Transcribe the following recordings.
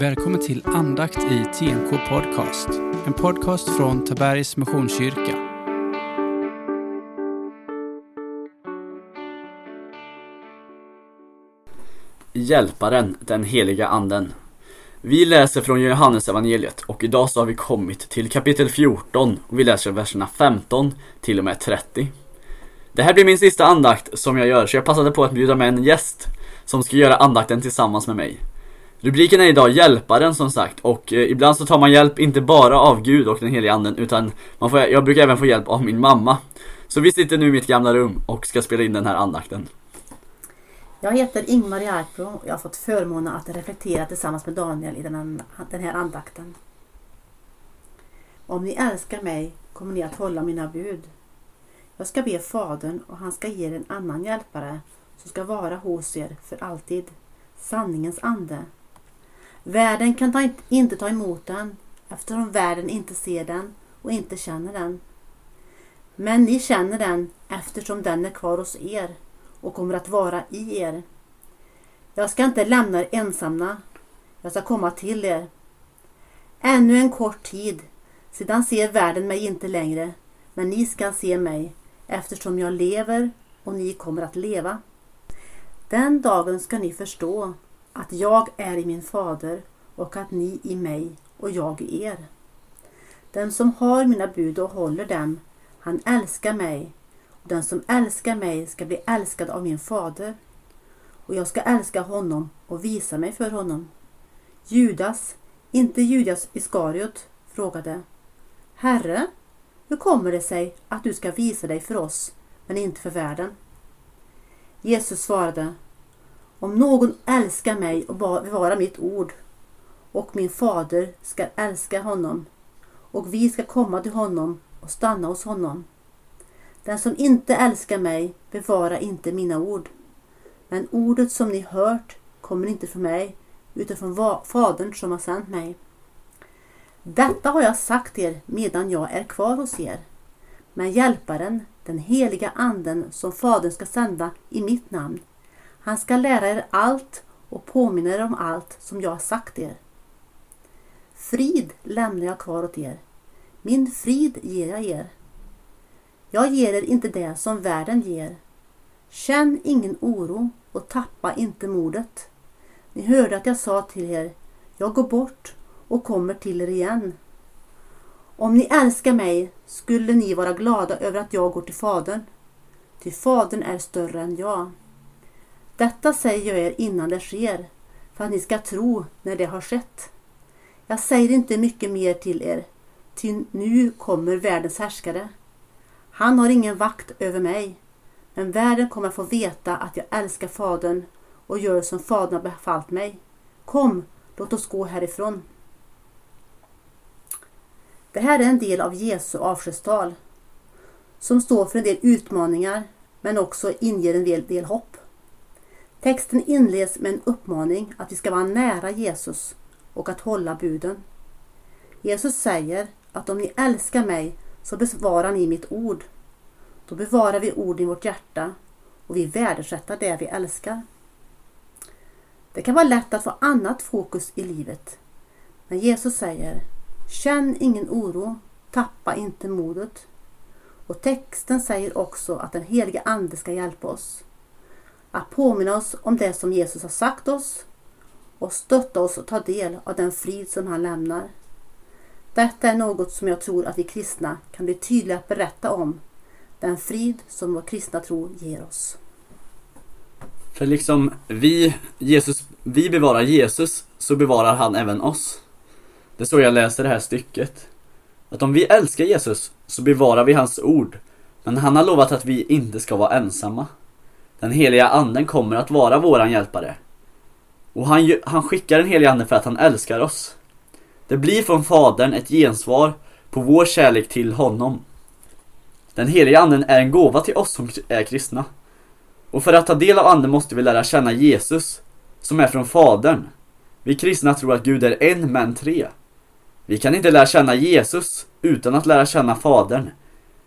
Välkommen till andakt i TNK Podcast. En podcast från Tabergs Missionskyrka. Hjälparen, den heliga anden. Vi läser från Johannes evangeliet och idag så har vi kommit till kapitel 14 och vi läser verserna 15 till och med 30. Det här blir min sista andakt som jag gör så jag passade på att bjuda med en gäst som ska göra andakten tillsammans med mig. Rubriken är idag Hjälparen som sagt och eh, ibland så tar man hjälp inte bara av Gud och den heliga anden utan man får, jag brukar även få hjälp av min mamma. Så vi sitter nu i mitt gamla rum och ska spela in den här andakten. Jag heter Ingmar Järpro och jag har fått förmånen att reflektera tillsammans med Daniel i den, den här andakten. Om ni älskar mig kommer ni att hålla mina bud. Jag ska be Fadern och han ska ge er en annan hjälpare som ska vara hos er för alltid. Sanningens ande. Världen kan ta, inte ta emot den eftersom världen inte ser den och inte känner den. Men ni känner den eftersom den är kvar hos er och kommer att vara i er. Jag ska inte lämna er ensamma. Jag ska komma till er. Ännu en kort tid. Sedan ser världen mig inte längre, men ni ska se mig eftersom jag lever och ni kommer att leva. Den dagen ska ni förstå att jag är i min fader och att ni i mig och jag i er. Den som har mina bud och håller dem, han älskar mig och den som älskar mig ska bli älskad av min fader och jag ska älska honom och visa mig för honom. Judas, inte Judas Iskariot, frågade Herre, hur kommer det sig att du ska visa dig för oss men inte för världen? Jesus svarade om någon älskar mig och bevarar mitt ord och min fader ska älska honom och vi ska komma till honom och stanna hos honom. Den som inte älskar mig bevarar inte mina ord. Men ordet som ni hört kommer inte från mig utan från Fadern som har sänt mig. Detta har jag sagt er medan jag är kvar hos er. Men Hjälparen, den heliga Anden som Fadern ska sända i mitt namn, han ska lära er allt och påminna er om allt som jag har sagt er. Frid lämnar jag kvar åt er. Min frid ger jag er. Jag ger er inte det som världen ger. Känn ingen oro och tappa inte modet. Ni hörde att jag sa till er, jag går bort och kommer till er igen. Om ni älskar mig skulle ni vara glada över att jag går till Fadern, ty Fadern är större än jag. Detta säger jag er innan det sker, för att ni ska tro när det har skett. Jag säger inte mycket mer till er, ty nu kommer världens härskare. Han har ingen vakt över mig, men världen kommer att få veta att jag älskar Fadern och gör som Fadern har befallt mig. Kom, låt oss gå härifrån. Det här är en del av Jesu avskedstal som står för en del utmaningar men också inger en del, del hopp. Texten inleds med en uppmaning att vi ska vara nära Jesus och att hålla buden. Jesus säger att om ni älskar mig så besvarar ni mitt ord. Då bevarar vi orden i vårt hjärta och vi värdesätter det vi älskar. Det kan vara lätt att få annat fokus i livet. Men Jesus säger Känn ingen oro, tappa inte modet. Och texten säger också att den helige Ande ska hjälpa oss. Att påminna oss om det som Jesus har sagt oss och stötta oss att ta del av den frid som han lämnar. Detta är något som jag tror att vi kristna kan bli tydliga att berätta om. Den frid som vår kristna tro ger oss. För liksom vi, Jesus, vi bevarar Jesus så bevarar han även oss. Det är så jag läser det här stycket. Att om vi älskar Jesus så bevarar vi hans ord. Men han har lovat att vi inte ska vara ensamma. Den heliga anden kommer att vara våran hjälpare. Och han, han skickar den heliga anden för att han älskar oss. Det blir från Fadern ett gensvar på vår kärlek till honom. Den heliga anden är en gåva till oss som är kristna. Och för att ta del av anden måste vi lära känna Jesus, som är från Fadern. Vi kristna tror att Gud är en men tre. Vi kan inte lära känna Jesus utan att lära känna Fadern.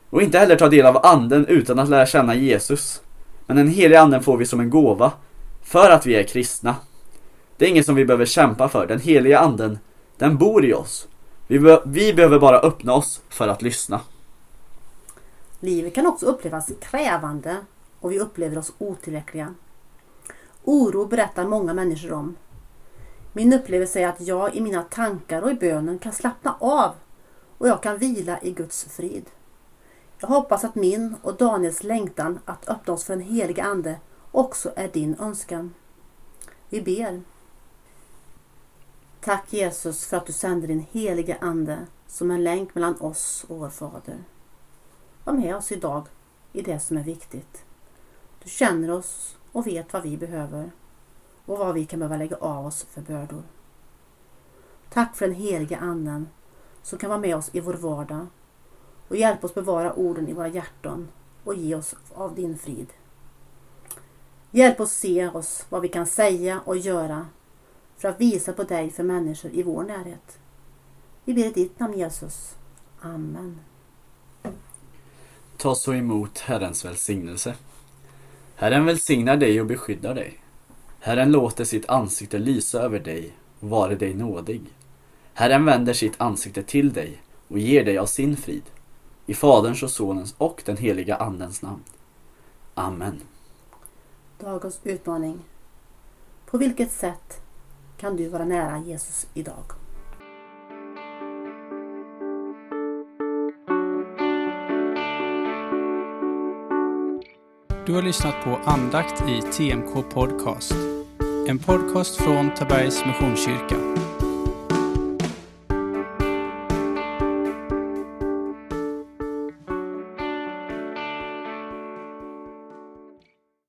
Och inte heller ta del av anden utan att lära känna Jesus. Men den heliga anden får vi som en gåva, för att vi är kristna. Det är inget som vi behöver kämpa för. Den heliga anden, den bor i oss. Vi, be vi behöver bara öppna oss för att lyssna. Livet kan också upplevas krävande och vi upplever oss otillräckliga. Oro berättar många människor om. Min upplevelse är att jag i mina tankar och i bönen kan slappna av och jag kan vila i Guds frid. Jag hoppas att min och Daniels längtan att öppna oss för den helige Ande också är din önskan. Vi ber. Tack Jesus för att du sänder din heliga Ande som en länk mellan oss och vår Fader. Var med oss idag i det som är viktigt. Du känner oss och vet vad vi behöver och vad vi kan behöva lägga av oss för bördor. Tack för den heliga Anden som kan vara med oss i vår vardag och hjälp oss bevara orden i våra hjärtan och ge oss av din frid. Hjälp oss se oss vad vi kan säga och göra för att visa på dig för människor i vår närhet. Vi ber i ditt namn Jesus. Amen. Ta så emot Herrens välsignelse. Herren välsignar dig och beskyddar dig. Herren låter sitt ansikte lysa över dig och vare dig nådig. Herren vänder sitt ansikte till dig och ger dig av sin frid. I Faderns och Sonens och den heliga Andens namn. Amen. Dagens utmaning. På vilket sätt kan du vara nära Jesus idag? Du har lyssnat på andakt i TMK Podcast. En podcast från Tabergs Missionskyrka.